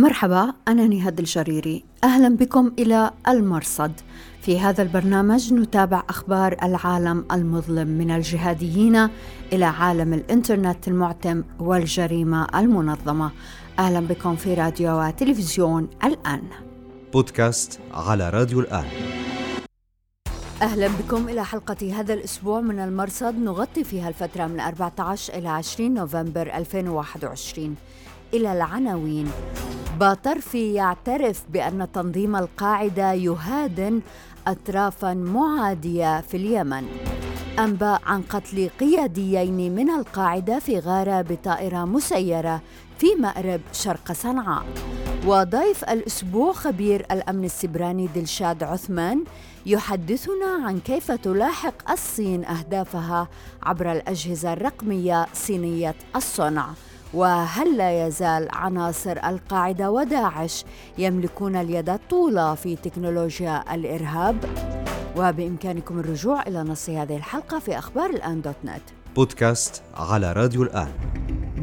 مرحبا أنا نهاد الجريري. أهلا بكم إلى المرصد. في هذا البرنامج نتابع أخبار العالم المظلم من الجهاديين إلى عالم الإنترنت المعتم والجريمة المنظمة. أهلا بكم في راديو وتلفزيون الآن. بودكاست على راديو الآن. أهلا بكم إلى حلقة هذا الأسبوع من المرصد. نغطي فيها الفترة من 14 إلى 20 نوفمبر 2021 إلى العناوين. باطرفي يعترف بأن تنظيم القاعدة يهادن أطرافا معادية في اليمن. أنباء عن قتل قياديين من القاعدة في غارة بطائرة مسيرة في مأرب شرق صنعاء. وضيف الأسبوع خبير الأمن السبراني دلشاد عثمان يحدثنا عن كيف تلاحق الصين أهدافها عبر الأجهزة الرقمية صينية الصنع. وهل لا يزال عناصر القاعدة وداعش يملكون اليد الطولى في تكنولوجيا الإرهاب؟ وبإمكانكم الرجوع إلى نص هذه الحلقة في أخبار الآن دوت نت. بودكاست على راديو الآن.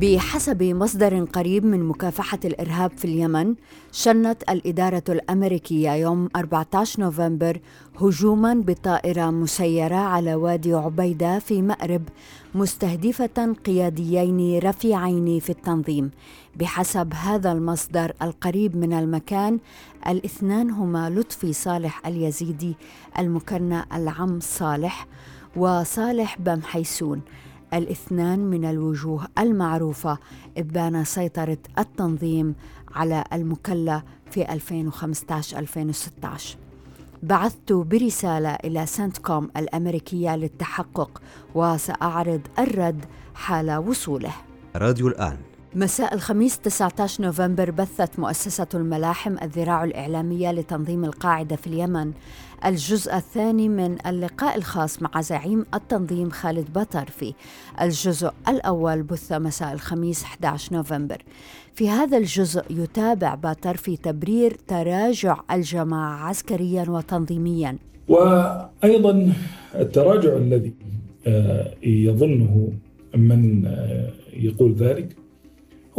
بحسب مصدر قريب من مكافحة الإرهاب في اليمن شنت الإدارة الأمريكية يوم 14 نوفمبر هجوما بطائرة مسيرة على وادي عبيدة في مأرب مستهدفة قياديين رفيعين في التنظيم. بحسب هذا المصدر القريب من المكان الاثنان هما لطفي صالح اليزيدي المكنى العم صالح وصالح بمحيسون الاثنان من الوجوه المعروفة إبان سيطرة التنظيم على المكلا في 2015-2016 بعثت برسالة إلى سنت كوم الأمريكية للتحقق وسأعرض الرد حال وصوله. راديو الآن. مساء الخميس 19 نوفمبر بثت مؤسسة الملاحم الذراع الإعلامية لتنظيم القاعدة في اليمن. الجزء الثاني من اللقاء الخاص مع زعيم التنظيم خالد بطرفي الجزء الأول بث مساء الخميس 11 نوفمبر. في هذا الجزء يتابع بطرفي تبرير تراجع الجماعة عسكريا وتنظيميا. وأيضا التراجع الذي آه، يظنه من آه، يقول ذلك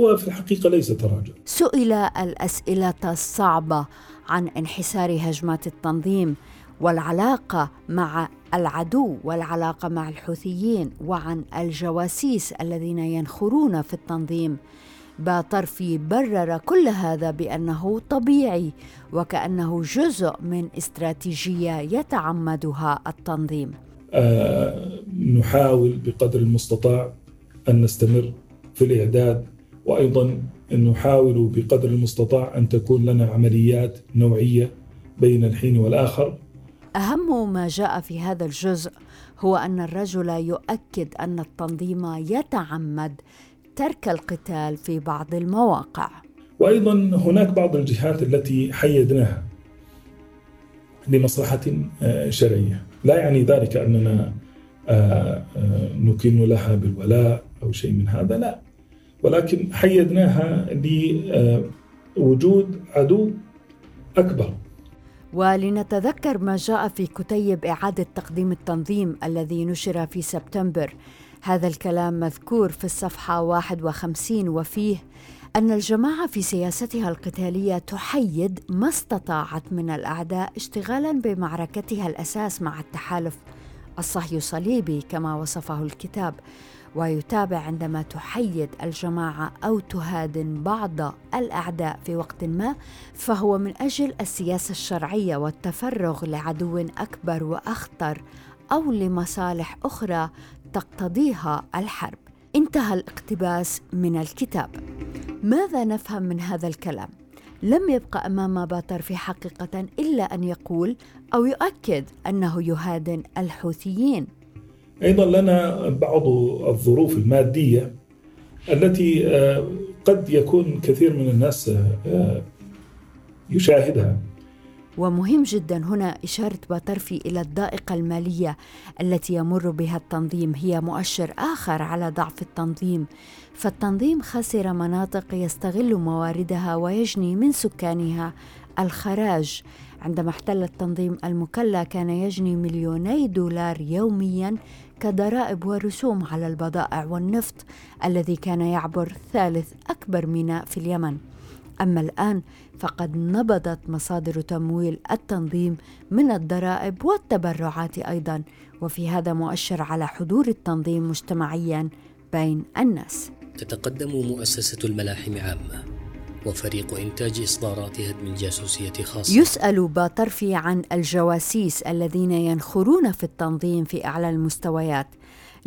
هو في الحقيقة ليس تراجع. سئل الأسئلة الصعبة عن انحسار هجمات التنظيم والعلاقة مع العدو والعلاقة مع الحوثيين وعن الجواسيس الذين ينخرون في التنظيم. باطرفي برر كل هذا بأنه طبيعي وكأنه جزء من استراتيجية يتعمدها التنظيم. آه نحاول بقدر المستطاع أن نستمر في الإعداد وأيضا نحاول بقدر المستطاع أن تكون لنا عمليات نوعية بين الحين والآخر. أهم ما جاء في هذا الجزء هو أن الرجل يؤكد أن التنظيم يتعمد ترك القتال في بعض المواقع. وأيضا هناك بعض الجهات التي حيدناها لمصلحة آه، شرعية، لا يعني ذلك أننا آه، آه، نكن لها بالولاء أو شيء من هذا، لا ولكن حيدناها لوجود عدو أكبر. ولنتذكر ما جاء في كتيب إعادة تقديم التنظيم الذي نشر في سبتمبر. هذا الكلام مذكور في الصفحة 51 وفيه أن الجماعة في سياستها القتالية تحيد ما استطاعت من الأعداء اشتغالا بمعركتها الأساس مع التحالف. الصهيو صليبي كما وصفه الكتاب ويتابع عندما تحيد الجماعة أو تهادن بعض الأعداء في وقت ما فهو من أجل السياسة الشرعية والتفرغ لعدو أكبر وأخطر أو لمصالح أخرى تقتضيها الحرب. انتهى الاقتباس من الكتاب. ماذا نفهم من هذا الكلام؟ لم يبقى أمام باطر في حقيقة إلا أن يقول أو يؤكد أنه يهادن الحوثيين. أيضا لنا بعض الظروف المادية التي آه، قد يكون كثير من الناس آه، يشاهدها. ومهم جدا هنا إشارة باترفي إلى الضائقة المالية التي يمر بها التنظيم. هي مؤشر آخر على ضعف التنظيم. فالتنظيم خسر مناطق يستغل مواردها ويجني من سكانها. الخراج. عندما احتل التنظيم المكلا كان يجني مليوني دولار يوميا كضرائب ورسوم على البضائع والنفط الذي كان يعبر ثالث أكبر ميناء في اليمن. أما الآن فقد نبضت مصادر تمويل التنظيم من الضرائب والتبرعات أيضا وفي هذا مؤشر على حضور التنظيم مجتمعيا بين الناس. تتقدم مؤسسة الملاحم عامة وفريق إنتاج إصدارات هدم الجاسوسية خاصة. يسأل باطرفي عن الجواسيس الذين ينخرون في التنظيم في أعلى المستويات.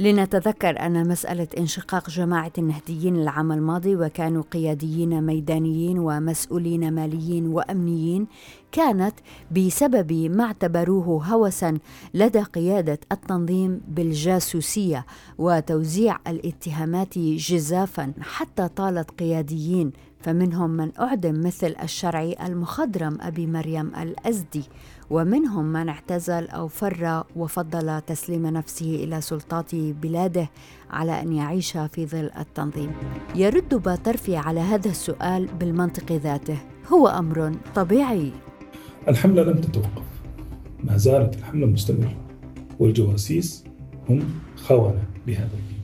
لنتذكر أن مسألة انشقاق جماعة النهديين العام الماضي وكانوا قياديين ميدانيين ومسؤولين ماليين وأمنيين كانت بسبب ما اعتبروه هوسا لدى قيادة التنظيم بالجاسوسية وتوزيع الاتهامات جزافا حتى طالت قياديين فمنهم من أعدم مثل الشرعي المخضرم أبي مريم الأزدي. ومنهم من اعتزل أو فر وفضل تسليم نفسه إلى سلطات بلاده على أن يعيش في ظل التنظيم. يرد باترفي على هذا السؤال بالمنطق ذاته. هو أمر طبيعي. الحملة لم تتوقف. ما زالت الحملة مستمرة والجواسيس هم خونة الدين.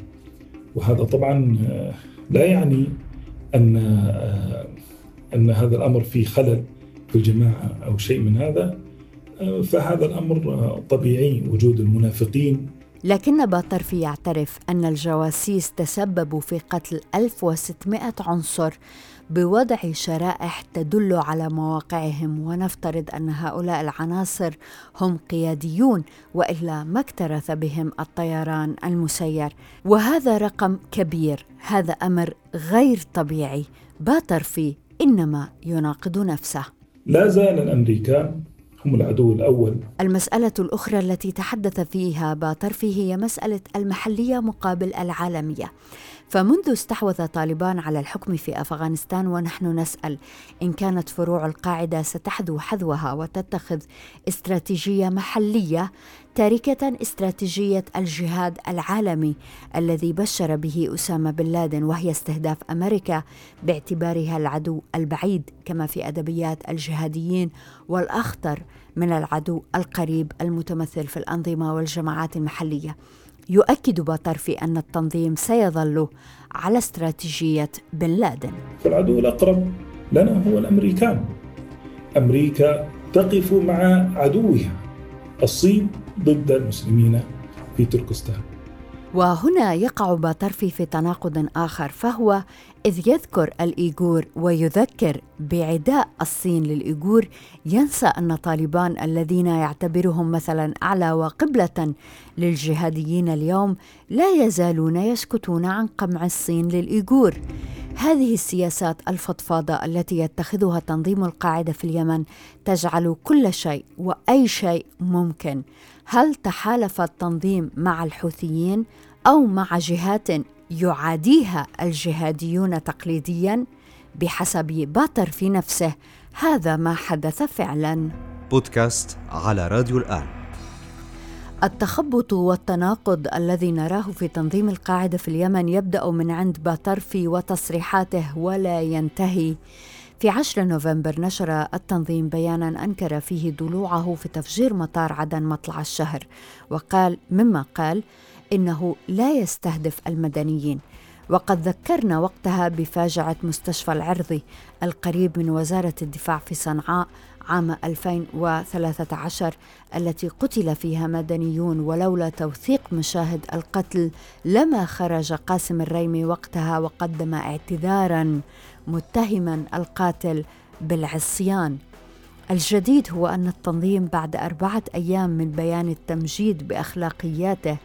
وهذا طبعا آه، لا يعني أن آه، أن هذا الأمر فيه خلل في الجماعة أو شيء من هذا. فهذا الأمر طبيعي وجود المنافقين. لكن باطرفي يعترف أن الجواسيس تسببوا في قتل 1600 عنصر بوضع شرائح تدل على مواقعهم ونفترض أن هؤلاء العناصر هم قياديون وإلا ما اكترث بهم الطيران المسير. وهذا رقم كبير هذا أمر غير طبيعي. باطرفي إنما يناقض نفسه. لا زال الأمريكان هم العدو الأول. المسألة الأخرى التي تحدث فيها باطرفي هي مسألة المحلية مقابل العالمية. فمنذ استحوذ طالبان على الحكم في أفغانستان ونحن نسأل إن كانت فروع القاعدة ستحذو حذوها وتتخذ استراتيجية محلية تاركة استراتيجية الجهاد العالمي الذي بشر به أسامة بن لادن وهي استهداف أمريكا باعتبارها العدو البعيد كما في أدبيات الجهاديين والأخطر من العدو القريب المتمثل في الأنظمة والجماعات المحلية. يؤكد باطرفي أن التنظيم سيظل على استراتيجية بن لادن. فالعدو الأقرب لنا هو الأمريكان. أمريكا تقف مع عدوها. الصين ضد المسلمين في تركستان. وهنا يقع باطرفي في تناقض آخر فهو إذ يذكر الإيغور ويذكر بعداء الصين للإيغور ينسى أن طالبان الذين يعتبرهم مثلا أعلى وقبلة للجهاديين اليوم لا يزالون يسكتون عن قمع الصين للإيغور. هذه السياسات الفضفاضة التي يتخذها تنظيم القاعدة في اليمن تجعل كل شيء وأي شيء ممكن. هل تحالف التنظيم مع الحوثيين أو مع جهات يعاديها الجهاديون تقليديا بحسب باتر في نفسه. هذا ما حدث فعلا. بودكاست على راديو الآن. التخبط والتناقض الذي نراه في تنظيم القاعدة في اليمن يبدأ من عند باترفي وتصريحاته ولا ينتهي. في 10 نوفمبر نشر التنظيم بيانا أنكر فيه ضلوعه في تفجير مطار عدن مطلع الشهر وقال مما قال إنه لا يستهدف المدنيين. وقد ذكرنا وقتها بفاجعة مستشفى العرضي القريب من وزارة الدفاع في صنعاء عام 2013 التي قتل فيها مدنيون ولولا توثيق مشاهد القتل لما خرج قاسم الريمي وقتها وقدم اعتذارا متهما القاتل بالعصيان. الجديد هو أن التنظيم بعد أربعة أيام من بيان التمجيد بأخلاقياته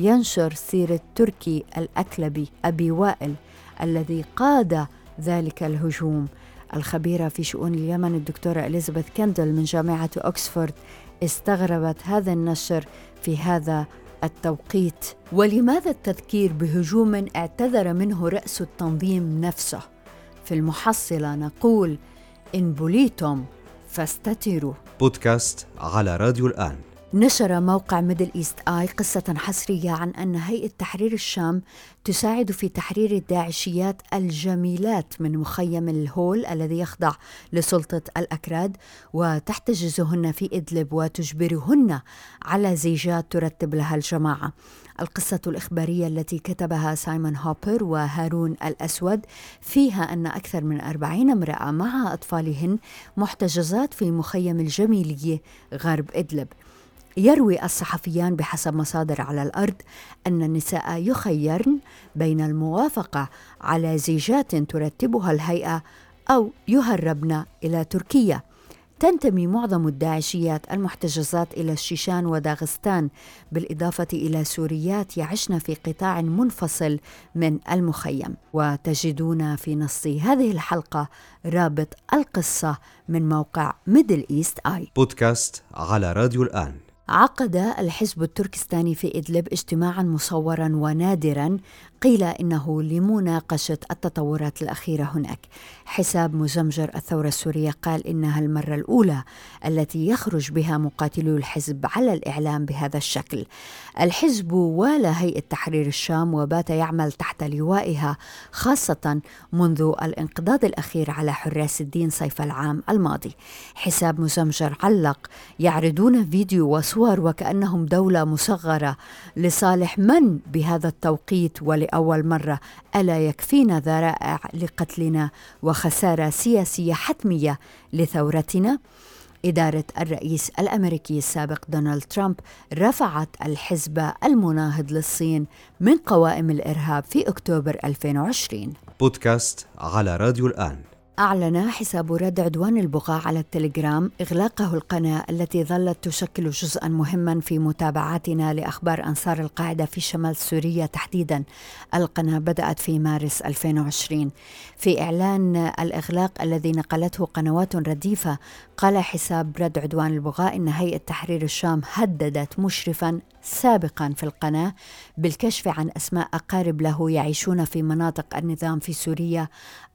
ينشر سيره تركي الأكلبي أبي وائل الذي قاد ذلك الهجوم. الخبيرة في شؤون اليمن الدكتورة إليزابيث كندل من جامعة اوكسفورد استغربت هذا النشر في هذا التوقيت. ولماذا التذكير بهجوم اعتذر منه رأس التنظيم نفسه؟ في المحصلة نقول إن بليتم فاستتروا. بودكاست على راديو الآن. نشر موقع ميدل إيست آي قصة حصرية عن أن هيئة تحرير الشام تساعد في تحرير الداعشيات الجميلات من مخيم الهول الذي يخضع لسلطة الأكراد وتحتجزهن في إدلب وتجبرهن على زيجات ترتب لها الجماعة. القصة الإخبارية التي كتبها سايمون هوبر وهارون الأسود فيها أن أكثر من أربعين امرأة مع أطفالهن محتجزات في مخيم الجميلية غرب إدلب. يروي الصحفيان بحسب مصادر على الأرض أن النساء يخيرن بين الموافقة على زيجات ترتبها الهيئة أو يهربن إلى تركيا. تنتمي معظم الداعشيات المحتجزات إلى الشيشان وداغستان بالإضافة إلى سوريات يعشن في قطاع منفصل من المخيم. وتجدون في نص هذه الحلقة رابط القصة من موقع ميدل إيست آي. بودكاست على راديو الآن. عقد الحزب التركستاني في إدلب اجتماعا مصورا ونادرا قيل إنه لمناقشة التطورات الأخيرة هناك. حساب مزمجر الثورة السورية قال إنها المرة الأولى التي يخرج بها مقاتلو الحزب على الإعلام بهذا الشكل. الحزب والى هيئة تحرير الشام وبات يعمل تحت لوائها خاصة منذ الانقضاض الأخير على حراس الدين صيف العام الماضي. حساب مزمجر علق يعرضون فيديو وصور وكأنهم دولة مصغرة لصالح من بهذا التوقيت ول لأول مرة ألا يكفينا ذرائع لقتلنا وخسارة سياسية حتمية لثورتنا؟ إدارة الرئيس الأمريكي السابق دونالد ترامب رفعت الحزب المناهض للصين من قوائم الإرهاب في أكتوبر 2020 بودكاست على راديو الآن أعلن حساب رد عدوان البغاء على التليجرام إغلاقه القناة التي ظلت تشكل جزءا مهما في متابعاتنا لأخبار أنصار القاعدة في شمال سوريا تحديدا. القناة بدأت في مارس 2020 في إعلان الإغلاق الذي نقلته قنوات رديفة قال حساب رد عدوان البغاء إن هيئة تحرير الشام هددت مشرفا سابقا في القناة بالكشف عن أسماء أقارب له يعيشون في مناطق النظام في سوريا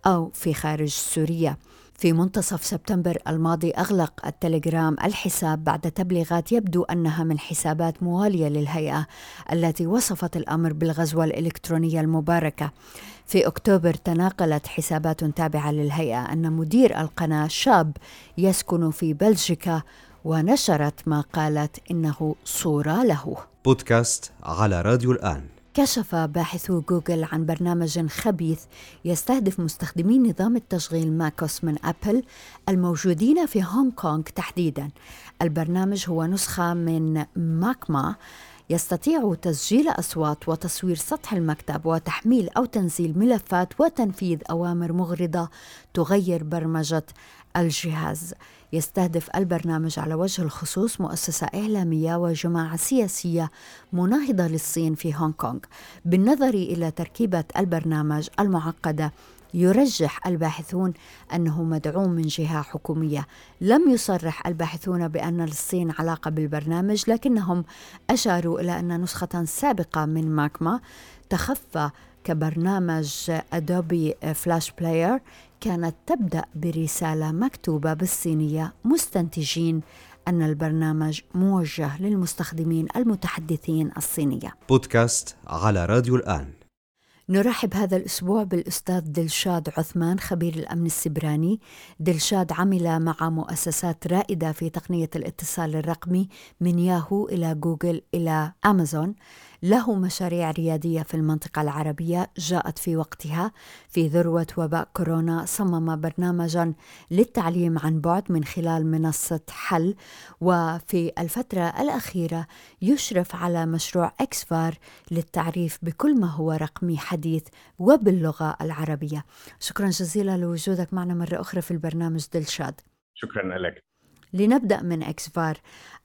أو في خارج سوريا. في منتصف سبتمبر الماضي أغلق التليجرام الحساب بعد تبليغات يبدو أنها من حسابات موالية للهيئة التي وصفت الأمر بالغزوة الإلكترونية المباركة. في أكتوبر تناقلت حسابات تابعة للهيئة أن مدير القناة شاب يسكن في بلجيكا ونشرت ما قالت إنه صورة له. بودكاست على راديو الآن. كشف باحثو جوجل عن برنامج خبيث يستهدف مستخدمي نظام التشغيل ماكوس من أبل الموجودين في هونغ كونغ تحديدا. البرنامج هو نسخة من ماكما يستطيع تسجيل أصوات وتصوير سطح المكتب وتحميل أو تنزيل ملفات وتنفيذ أوامر مغرضة تغير برمجة الجهاز. يستهدف البرنامج على وجه الخصوص مؤسسة إعلامية وجماعة سياسية مناهضة للصين في هونغ كونغ. بالنظر إلى تركيبة البرنامج المعقدة يرجح الباحثون أنه مدعوم من جهة حكومية لم يصرح الباحثون بأن للصين علاقة بالبرنامج لكنهم أشاروا إلى أن نسخة سابقة من ماكما تخفى كبرنامج Adobe Flash Player كانت تبدأ برسالة مكتوبة بالصينية مستنتجين أن البرنامج موجه للمستخدمين المتحدثين الصينية. بودكاست على راديو الآن نرحب هذا الأسبوع بالأستاذ دلشاد عثمان خبير الأمن السبراني. دلشاد عمل مع مؤسسات رائدة في تقنية الاتصال الرقمي من ياهو إلى جوجل إلى أمازون. له مشاريع ريادية في المنطقة العربية جاءت في وقتها في ذروة وباء كورونا صمم برنامجا للتعليم عن بعد من خلال منصة حل. وفي الفترة الأخيرة يشرف على مشروع إكسفار للتعريف بكل ما هو رقمي حديث وباللغة العربية. شكرا جزيلا لوجودك معنا مرة أخرى في البرنامج دلشاد. شكرا لك. لنبدأ من إكسفار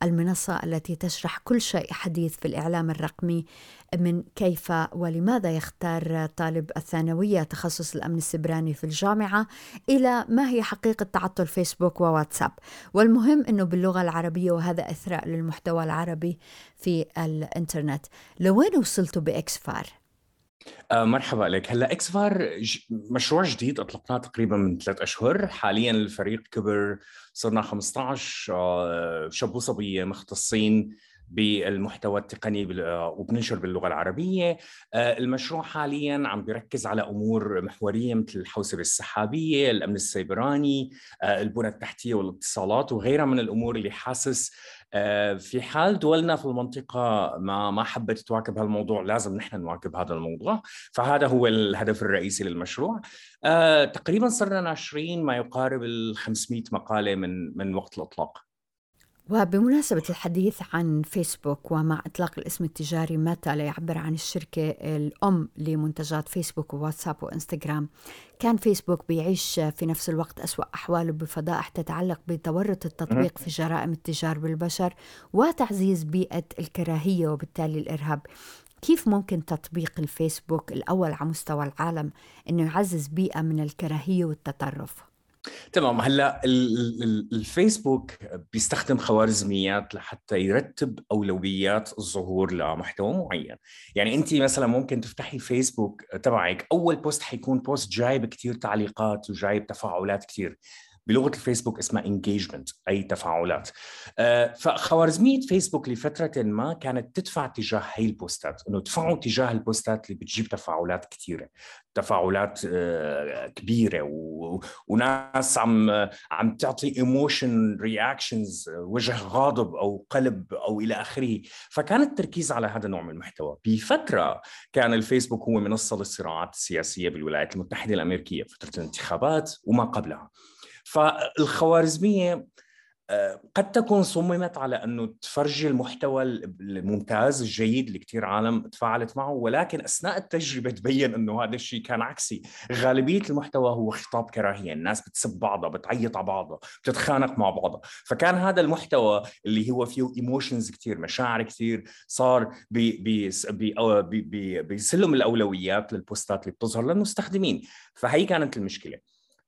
المنصة التي تشرح كل شيء حديث في الإعلام الرقمي من كيف ولماذا يختار طالب الثانوية تخصص الأمن السبراني في الجامعة إلى ما هي حقيقة تعطل فيسبوك وواتساب والمهم أنه باللغة العربية وهذا إثراء للمحتوى العربي في الإنترنت لوين وصلتوا بإكسفار؟ آه مرحبا لك. هلا إكسفار مشروع جديد أطلقناه تقريبا من ثلاث أشهر. حاليا الفريق كبر صرنا 15 آه شاب وصبية مختصين. بالمحتوى التقني وبننشر باللغة العربية. آه، المشروع حاليا عم بيركز على أمور محورية مثل الحوسبه السحابية الأمن السيبراني آه، البنى التحتية والاتصالات وغيرها من الأمور اللي حاسس آه، في حال دولنا في المنطقة ما ما حبت تواكب هالموضوع لازم نحن نواكب هذا الموضوع. فهذا هو الهدف الرئيسي للمشروع. تقريبا صرنا ناشرين ما يقارب ال 500 مقالة من من وقت الإطلاق. وبمناسبة الحديث عن فيسبوك ومع إطلاق الاسم التجاري ميتا ليعبر عن الشركة الأم لمنتجات فيسبوك وواتساب وإنستغرام كان فيسبوك بيعيش في نفس الوقت أسوأ أحواله بفضائح تتعلق بتورط التطبيق في جرائم التجار بالبشر وتعزيز بيئة الكراهية وبالتالي الإرهاب كيف ممكن تطبيق الفيسبوك الأول على مستوى العالم أنه يعزز بيئة من الكراهية والتطرف؟ تمام. هلا الفيسبوك بيستخدم خوارزميات لحتى يرتب أولويات الظهور لمحتوى معين. يعني انت مثلا ممكن تفتحي فيسبوك تبعك أول post حيكون post جايب كثير تعليقات وجايب تفاعلات كثير بلغة الفيسبوك اسمها engagement أي تفاعلات. آه، فخوارزمية فيسبوك لفترة ما كانت تدفع تجاه هي البوستات إنه تدفعوا تجاه البوستات اللي بتجيب تفاعلات كثيره تفاعلات آه، كبيرة وناس عم عم تعطي emotion reactions وجه غاضب أو قلب أو إلى آخره. فكان التركيز على هذا النوع من المحتوى. بفترة كان الفيسبوك هو منصة للصراعات السياسية بالولايات المتحدة الأمريكية فترة الانتخابات وما قبلها. فالخوارزمية آه، قد تكون صممت على أنه تفرجي المحتوى الممتاز الجيد اللي كثير عالم تفاعلت معه ولكن أثناء التجربة تبين أنه هذا الشيء كان عكسي، غالبية المحتوى هو خطاب كراهية، الناس بتسب بعضها، بتعيط على بعضها، بتتخانق مع بعضها، فكان هذا المحتوى اللي هو فيه ايموشنز كثير، مشاعر كثير صار بيسلم الأولويات للبوستات اللي بتظهر للمستخدمين، فهي كانت المشكلة.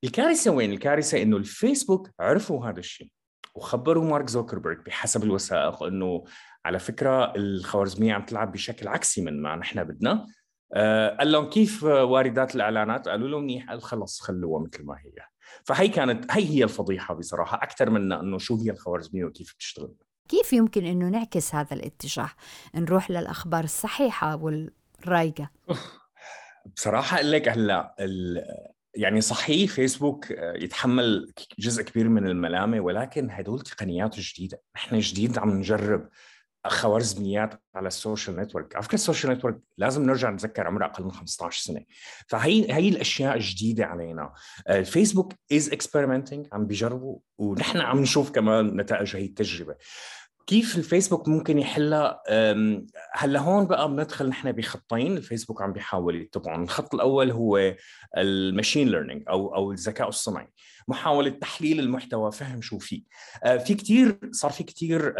الكارثة وين؟ الكارثة إنه الفيسبوك عرفوا هذا الشيء وخبروا مارك زوكربيرج بحسب الوثائق إنه على فكرة الخوارزمية عم تلعب بشكل عكسي من ما نحن بدنا آه قال لهم كيف واردات الإعلانات؟ قالوا له منيح قال خلص خلوها مثل ما هي فهي كانت هي هي الفضيحة بصراحة أكثر من إنه شو هي الخوارزمية وكيف بتشتغل كيف يمكن إنه نعكس هذا الاتجاه؟ نروح للأخبار الصحيحة والرايقة بصراحة أقول لك هلا يعني صحيح فيسبوك آه، يتحمل جزء كبير من الملامة ولكن هدول تقنيات جديدة، نحن جديد عم نجرب خوارزميات على ال social network، على فكرة ال social network لازم نرجع نتذكر عمرها أقل من 15 سنة، فهي هي الأشياء جديده علينا، الفيسبوك is experimenting عم بيجربوا ونحن عم نشوف كمان نتائج هي التجربة، كيف الفيسبوك ممكن يحلها؟ هلا هون بقى بندخل نحن بخطين الفيسبوك عم بيحاول يتبعهم. الخط الأول هو ال machine learning أو أو الذكاء الصناعي محاولة تحليل المحتوى فهم شو فيه. آه، في كثير صار في كثير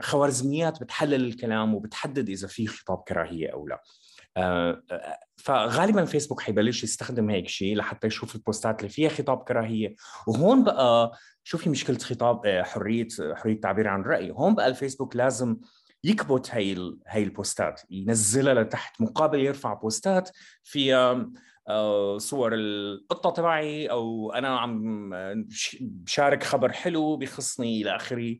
خوارزميات بتحلل الكلام وبتحدد إذا في خطاب كراهية أو لا. آه، آه، فغالبا فيسبوك حيبلش يستخدم هيك شيء لحتى يشوف البوستات اللي فيها خطاب كراهية. وهون بقى شو في مشكلة خطاب حرية حرية التعبير عن الراي هون بقى الفيسبوك لازم يكبت هي هي البوستات ينزلها لتحت مقابل يرفع بوستات فيها صور القطة تبعي أو أنا عم بشارك خبر حلو بخصني إلى آخره.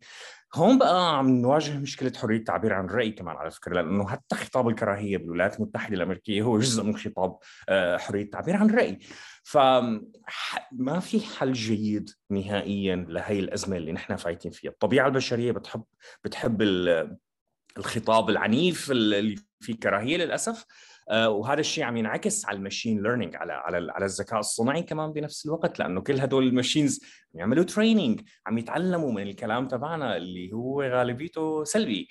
هون بقى عم نواجه مشكلة حرية التعبير عن الراي كمان على فكرة لأنه حتى خطاب الكراهية بالولايات المتحدة الأمريكية هو جزء من خطاب آه، حرية التعبير عن الراي فما في حل جيد نهائيا لهي الأزمة اللي نحن فايتين فيها. الطبيعة البشرية بتحب بتحب الخطاب العنيف اللي فيه كراهية للأسف. آه، وهذا الشيء عم ينعكس على ال machine learning على على على الذكاء الصناعي كمان بنفس الوقت لأنه كل هدول ال machines عم يعملوا training عم يتعلموا من الكلام تبعنا اللي هو غالبيته سلبي.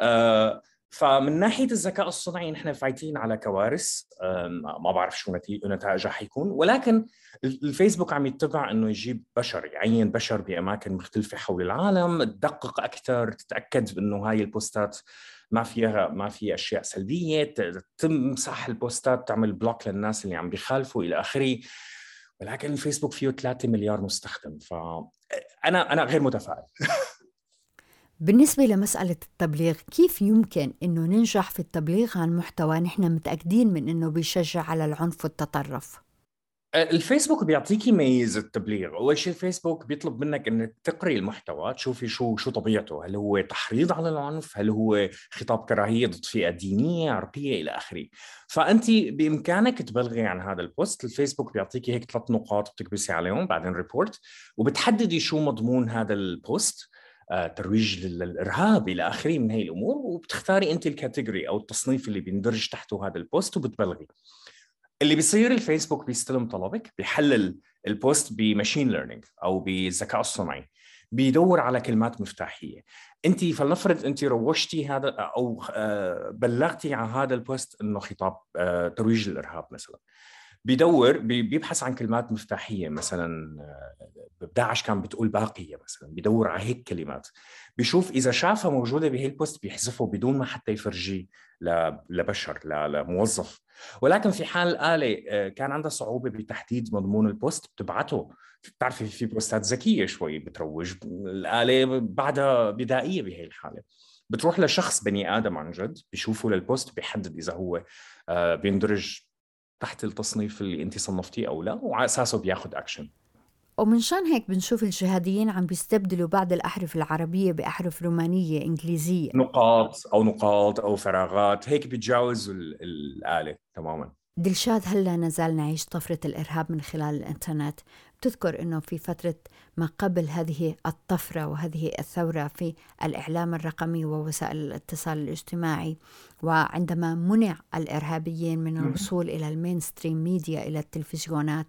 آه، فمن ناحية الذكاء الصناعي نحن فايتين على كوارث ما بعرف شو نتائجها حيكون ولكن الفيسبوك عم يتبع إنه يجيب بشر يعين بشر بأماكن مختلفة حول العالم تدقق أكثر تتأكد إنه هاي البوستات ما فيها ما في أشياء سلبية تمسح ال posts تعمل block للناس اللي عم بيخالفوا إلى آخره. ولكن الفيسبوك فيه 3 مليار مستخدم فانا أنا غير متفائل. بالنسبة لمسألة التبليغ كيف يمكن أنه ننجح في التبليغ عن محتوى نحن متأكدين من أنه بيشجع على العنف والتطرف؟ الفيسبوك بيعطيكي ميزة التبليغ، أول شيء الفيسبوك بيطلب منك إنك تقري المحتوى، تشوفي شو شو طبيعته، هل هو تحريض على العنف، هل هو خطاب كراهية ضد فئة دينية، عرقية إلى آخره. فأنت بإمكانك تبلغي عن هذا ال post، الفيسبوك بيعطيكي هيك ثلاث نقاط بتكبسي عليهم بعدين report وبتحددي شو مضمون هذا ال post. آه، ترويج للإرهاب إلى آخره من هي الأمور وبتختاري أنت ال category أو التصنيف اللي بيندرج تحته هذا ال post وبتبلغي. اللي بيصير الفيسبوك بيستلم طلبك بيحلل ال post ب machine learning أو بالذكاء الصناعي بيدور على كلمات مفتاحية. أنت فلنفرض أنت روجتي هذا أو آه، بلغتي عن هذا ال post إنه خطاب آه، ترويج للإرهاب مثلا. بيدور بيبحث عن كلمات مفتاحية مثلا آه، داعش كان بتقول باقية مثلا بيدور على هيك كلمات. بيشوف إذا شافها موجودة بهي ال post بيحذفه بدون ما حتى يفرجيه لبشر لموظف. ولكن في حال الآلة آه، كان عندها صعوبة بتحديد مضمون ال post بتبعته. بتعرفي في posts ذكية شوي بتروج الآلة بعدها بدائية بهي الحالة. بتروح لشخص بني آدم عن جد بيشوفه لل post بيحدد إذا هو آه، بيندرج تحت التصنيف اللي انت صنفتيه أو لا وعلى أساسه بياخذ اكشن ومن شان هيك بنشوف الجهاديين عم بيستبدلوا بعض الأحرف العربية بأحرف رومانية إنجليزية. نقاط أو نقاط أو فراغات هيك بيتجاوزوا الآلة تماما. دلشاد هلا نزال نعيش طفرة الإرهاب من خلال الإنترنت. بتذكر أنه في فترة ما قبل هذه الطفرة وهذه الثورة في الإعلام الرقمي ووسائل الاتصال الاجتماعي وعندما منع الإرهابيين من الوصول إلى ال mainstream media إلى التلفزيونات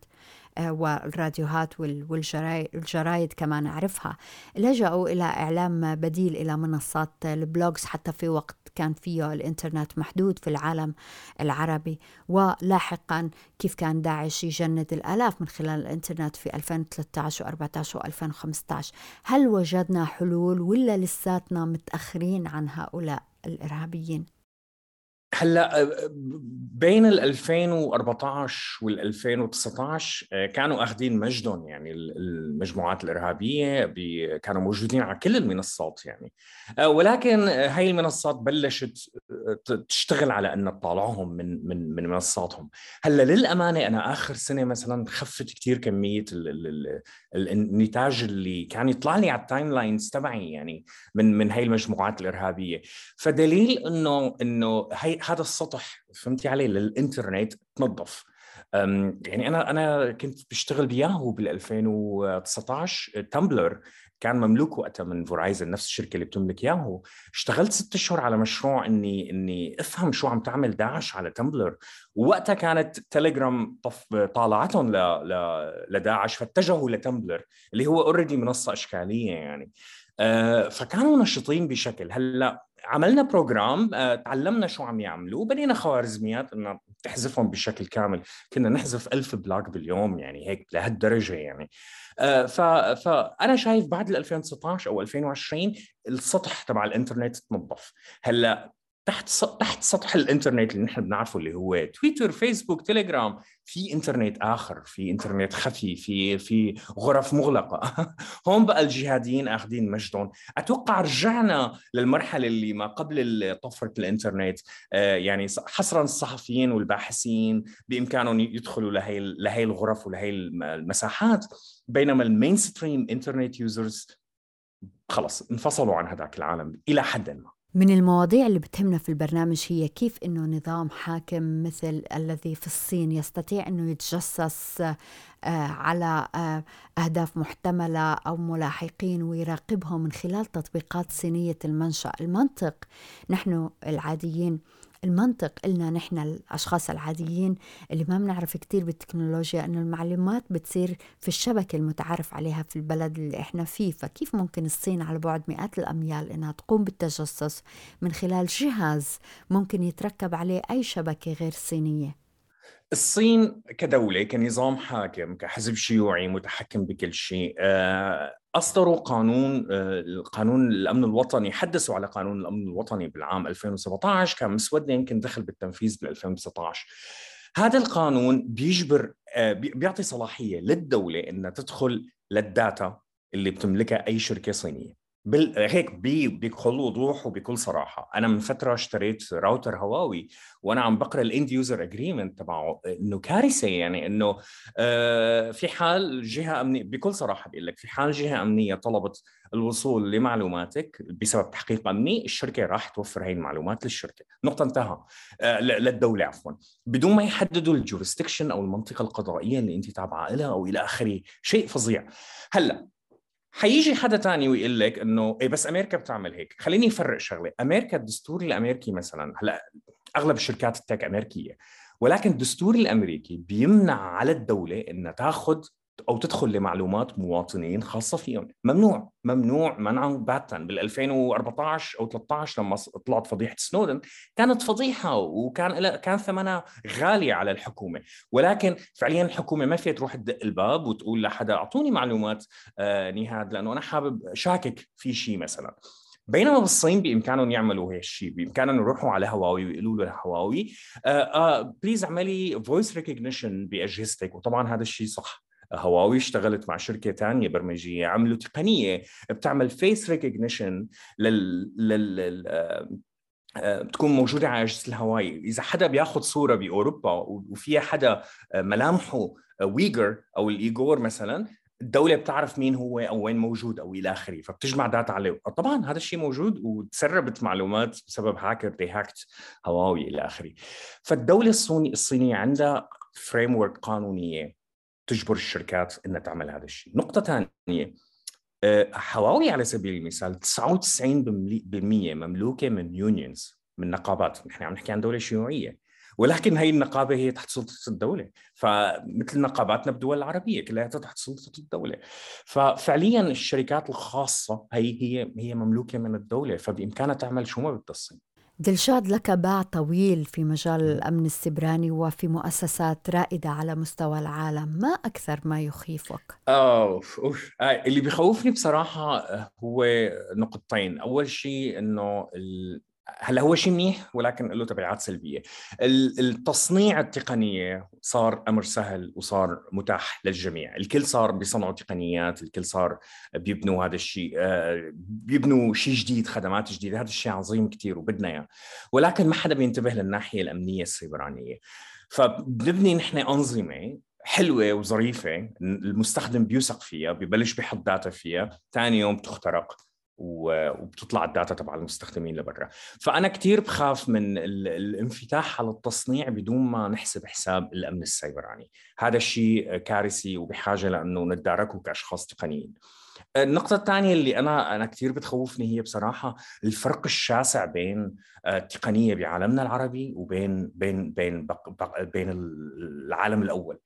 آه، والراديوهات والجرايد كمان نعرفها لجأوا إلى إعلام بديل إلى منصات ال blogs حتى في وقت كان فيه الإنترنت محدود في العالم العربي ولاحقا كيف كان داعش يجند الآلاف من خلال الإنترنت في 2013 و14 و2015 هل وجدنا حلول ولا لساتنا متأخرين عن هؤلاء الإرهابيين؟ هلأ آه، بين ال 2014 وال 2019 آه، كانوا أخذين مجدهم يعني المجموعات الإرهابية كانوا موجودين على كل المنصات يعني. آه، ولكن هاي المنصات بلشت تشتغل على ان تطالعهم من من من منصاتهم. هلأ للأمانة أنا آخر سنة مثلا خفت كثير كمية النتاج اللي كان يطلع لي على ال timelines تبعي يعني من من هاي المجموعات الإرهابية. فدليل إنه إنه هي هذا السطح فهمتي علي للإنترنت تنظف. يعني أنا أنا كنت بشتغل بياهو بال 2019 تمبلر كان مملوك وقتها من Verizon نفس الشركة اللي بتملك ياهو. اشتغلت ست أشهر على مشروع إني إني أفهم شو عم تعمل داعش على تمبلر ووقتها كانت تليجرام طالعتهم ل... ل... لداعش فاتجهوا لتمبلر اللي هو already منصة إشكالية يعني. أه فكانوا نشيطين بشكل. هلأ عملنا program آه، تعلمنا شو عم يعملوا وبنينا خوارزميات إنه تحذفهم بشكل كامل. كنا نحذف ألف blog باليوم يعني هيك لهالدرجة يعني. آه، فأنا شايف بعد ال 2019 أو 2020 السطح تبع الإنترنت تنظف. هلأ تحت تحت سطح الإنترنت اللي نحن بنعرفه اللي هو تويتر فيسبوك تيليجرام. في إنترنت آخر في إنترنت خفي في في غرف مغلقة. هون بقى الجهاديين اخذين مجدهم. أتوقع رجعنا للمرحلة اللي ما قبل طفرة الإنترنت. آه، يعني حصرا الصحفيين والباحثين بإمكانهم يدخلوا لهي لهي الغرف ولهي المساحات. بينما ال mainstream internet users خلص انفصلوا عن هذاك العالم إلى حد ما. من المواضيع اللي بتهمنا في البرنامج هي كيف إنه نظام حاكم مثل الذي في الصين يستطيع إنه يتجسس آه، على آه، أهداف محتملة أو ملاحقين ويراقبهم من خلال تطبيقات صينية المنشأ، المنطق نحن العاديين المنطق إلنا نحن الأشخاص العاديين اللي ما بنعرف كتير بالتكنولوجيا إنه المعلومات بتصير في الشبكة المتعارف عليها في البلد اللي إحنا فيه. فكيف ممكن الصين على بعد مئات الأميال إنها تقوم بالتجسس من خلال جهاز ممكن يتركب عليه أي شبكة غير صينية؟ الصين كدولة كنظام حاكم كحزب شيوعي متحكم بكل شيء آه، أصدروا قانون آه، قانون الأمن الوطني حدثوا على قانون الأمن الوطني بالعام 2017 كان مسوده يمكن دخل بالتنفيذ بال 2019 هذا القانون بيجبر آه، بيعطي صلاحية للدولة إنها تدخل لل data اللي بتملكها أي شركة صينية. بال... هيك بي... بكل وضوح وبكل صراحة. أنا من فترة اشتريت راوتر هواوي وأنا عم بقرأ ال end user agreement تبعه إنه كارثة يعني إنه آه في حال جهة أمنية بكل صراحة بقول لك في حال جهة أمنية طلبت الوصول لمعلوماتك بسبب تحقيق أمني الشركة راح توفر هاي المعلومات للشركة. نقطة انتهى. آه للدولة عفوا. بدون ما يحددوا ال jurisdiction أو المنطقة القضائية اللي أنت تابعة لها أو إلى آخره شيء فظيع. هلأ حيجي حدا تاني ويقول لك إنه إيه بس أمريكا بتعمل هيك. خليني أفرق شغلة. أمريكا الدستور الأمريكي مثلا هلأ أغلب الشركات التك أمريكية ولكن الدستور الأمريكي بيمنع على الدولة إنها تاخذ أو تدخل لمعلومات مواطنين خاصة فيهم. ممنوع ممنوع منعا باتا. بال 2014 أو 13 لما طلعت فضيحة سنودن كانت فضيحة وكان كان ثمنها غالي على الحكومة. ولكن فعليا الحكومة ما فيها تروح تدق الباب وتقول لحدا أعطوني معلومات آه نهاد لأنه أنا حابب شاكك في شيء مثلا. بينما بالصين بإمكانهم يعملوا هيك الشيء بإمكانهم يروحوا على هواوي ويقولوا له هواوي آه آه please اعملي face recognition بأجهزتك. وطبعا هذا الشيء صح. هواوي اشتغلت مع شركة ثانية برمجية عملوا تقنيه بتعمل face recognition لل, لل... آه، آه، بتكون موجودة على أجهزة الهواوي. إذا حدا بياخذ صورة بأوروبا وفيها حدا آه، ملامحه Uyghur أو الإيغور مثلا الدولة بتعرف مين هو أو وين موجود أو إلى آخره فبتجمع data عليه. طبعا هذا الشيء موجود وتسربت معلومات بسبب هاكر they hacked هواوي إلى آخره. فالدولة الصينية عندها frame قانونية. تجبر الشركات إنها تعمل هذا الشيء. نقطة ثانية هواوي آه، على سبيل المثال 99% مملوكة من unions من نقابات. نحن عم نحكي عن دولة شيوعية ولكن هي النقابة هي تحت سلطة الدولة. فمثل نقاباتنا بالدول العربية كلها تحت سلطة الدولة. ففعليا الشركات الخاصة هي هي هي مملوكة من الدولة فبإمكانها تعمل شو ما بدها الصين. دلشاد لك باع طويل في مجال الأمن السبراني وفي مؤسسات رائدة على مستوى العالم. ما أكثر ما يخيفك؟ أوف أوف. آه اللي بيخوفني بصراحة هو نقطتين. أول شيء أنه هلا هو شيء منيح ولكن له تبعات سلبية. التصنيع التقنية صار أمر سهل وصار متاح للجميع، الكل صار بيصنعوا تقنيات، الكل صار بيبنوا هذا الشيء آه، بيبنوا شيء جديد، خدمات جديدة، هذا الشيء عظيم كثير وبدنا إياه. ولكن ما حدا بينتبه للناحية الأمنية السيبرانية. فبنبني نحن أنظمة حلوة وظريفة المستخدم بيوثق فيها ببلش بيحط data فيها ثاني يوم بتخترق وبتطلع ال data تبع المستخدمين لبرا. فأنا كثير بخاف من الانفتاح على التصنيع بدون ما نحسب حساب الأمن السيبراني. هذا الشيء كارثي وبحاجة لأنه نتداركه كأشخاص تقنيين. النقطة الثانية اللي أنا أنا كثير بتخوفني هي بصراحة الفرق الشاسع بين آه، التقنية بعالمنا العربي وبين بين بين بين العالم الأول.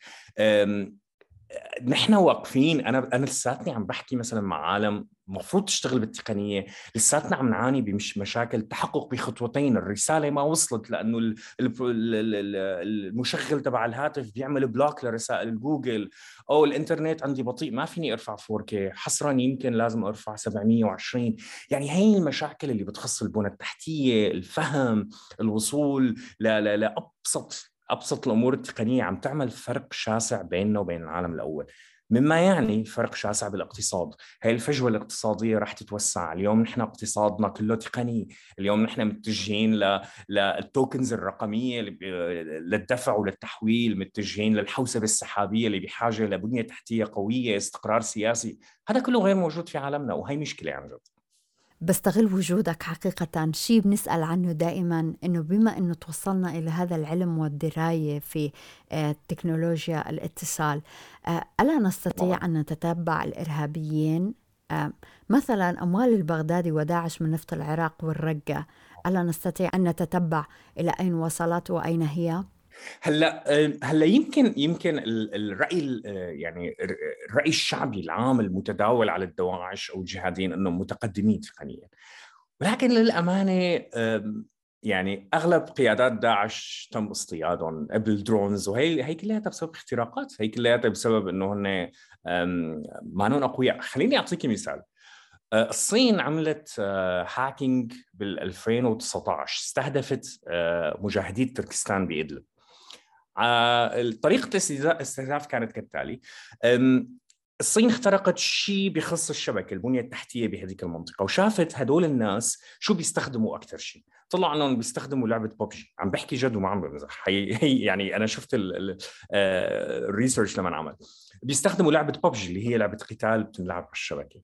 نحن واقفين. أنا أنا لساتني عم بحكي مثلا مع عالم المفروض تشتغل بالتقنية لساتنا عم نعاني بمش مشاكل تحقق بخطوتين. الرسالة ما وصلت لأنه المشغل تبع الهاتف بيعمل block لرسائل جوجل. أو الإنترنت عندي بطيء ما فيني أرفع 4K حصرا يمكن لازم أرفع 720 يعني هي المشاكل اللي بتخص البنى التحتية الفهم الوصول لأبسط أبسط الأمور التقنية عم تعمل فرق شاسع بيننا وبين العالم الأول. مما يعني فرق شاسع بالاقتصاد. هاي الفجوة الاقتصادية رح تتوسع. اليوم نحن اقتصادنا كله تقني. اليوم نحن متجهين للتوكنز الرقمية للدفع وللتحويل متجهين للحوسبة السحابية اللي بحاجة لبنية تحتية قوية استقرار سياسي. هذا كله غير موجود في عالمنا وهي مشكلة عن جد. بستغل وجودك حقيقة. شيء بنسأل عنه دائما أنه بما أنه توصلنا إلى هذا العلم والدراية في آه، تكنولوجيا الاتصال آه، ألا نستطيع أن نتتبع الإرهابيين؟ آه، مثلا أموال البغدادي وداعش من نفط العراق والرقة ألا نستطيع أن نتتبع إلى أين وصلت وأين هي؟ هلأ هلأ يمكن يمكن الرأي يعني الرأي الشعبي العام المتداول على الدواعش أو الجهاديين إنهم متقدمين تقنيا. ولكن للأمانة يعني أغلب قيادات داعش تم اصطيادهم بال drones وهي هي كلها بسبب اختراقات هي كلها بسبب إنه هن ما أقوياء. خليني اعطيك مثال. أه، الصين عملت hacking بال 2019 استهدفت أه، مجاهدي تركستان بإدلب. طريقة الاستهداف كانت كالتالي. الصين اخترقت شيء بخص الشبكة البنية التحتية بهذيك المنطقة وشافت هدول الناس شو بيستخدموا أكثر شيء طلع إنهم بيستخدموا لعبة ببجي. عم بحكي جد وما عم بمزح يعني أنا شفت الريسيرش لما عمل. بيستخدموا لعبة ببجي اللي هي لعبة قتال بتنلعب على الشبكة.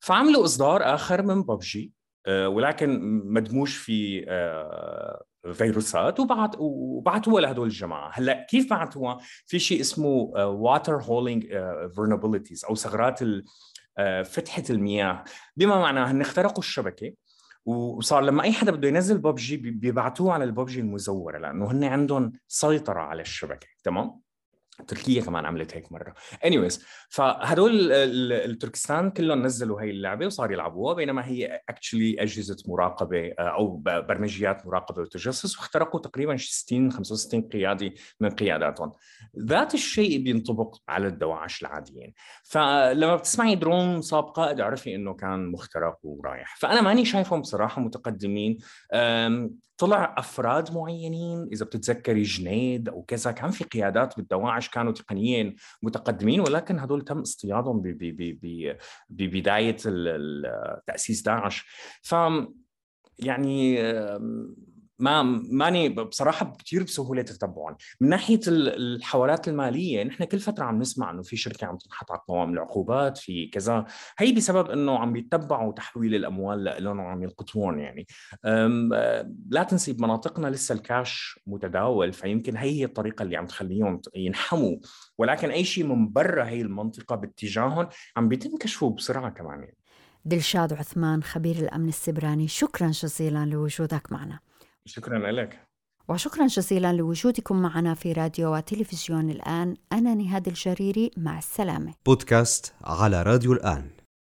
فعملوا إصدار آخر من ببجي آه، ولكن مدموج في آه، فيروسات وبعت وبعتوها لهدول الجماعة. هلأ كيف بعتوها في شيء اسمه watering hole vulnerabilities أو ثغرات آه، فتحة المياه. بما معناه ان اخترقوا الشبكة وصار لما أي حدا بده ينزل ببجي بيبعتوه على الببجي المزورة لأنه هن عندهم سيطرة على الشبكة تمام؟ تركيا كمان عملت هيك مرة. Anyways فهدول التركستان كلهم نزلوا هي اللعبة وصار يلعبوها بينما هي actually أجهزة مراقبة آه، أو برمجيات مراقبة وتجسس واخترقوا تقريبا 60 65 قيادي من قياداتهم. ذات الشيء بينطبق على الدواعش العاديين. فلما بتسمعي درون صاب قائد اعرفي إنه كان مخترق ورايح. فأنا ماني شايفهم بصراحة متقدمين طلع أفراد معينين إذا بتتذكري جنيد أو كذا كان في قيادات بالدواعش كانوا تقنيين متقدمين ولكن هدول تم اصطيادهم ببدايه تأسيس داعش. ف يعني ما ماني بصراحة كثير بسهولة تتبعهم. من ناحية الحوالات المالية نحن كل فترة عم نسمع إنه في شركة عم تنحط على قوائم العقوبات في كذا. هي بسبب إنه عم يتبعوا تحويل الأموال لهم وعم يلقطون يعني. لا تنسي بمناطقنا لسه الكاش متداول فيمكن هي هي الطريقة اللي عم تخليهم ينحموا. ولكن أي شيء من برا هي المنطقة باتجاههم عم بيتم كشفه بسرعة كمان يعني. دلشاد عثمان خبير الأمن السبراني شكرا جزيلا لوجودك معنا. شكرا لك. وشكرا جزيلا لوجودكم معنا في راديو وتلفزيون الآن. أنا نهاد الجريري مع السلامة. بودكاست على راديو الآن.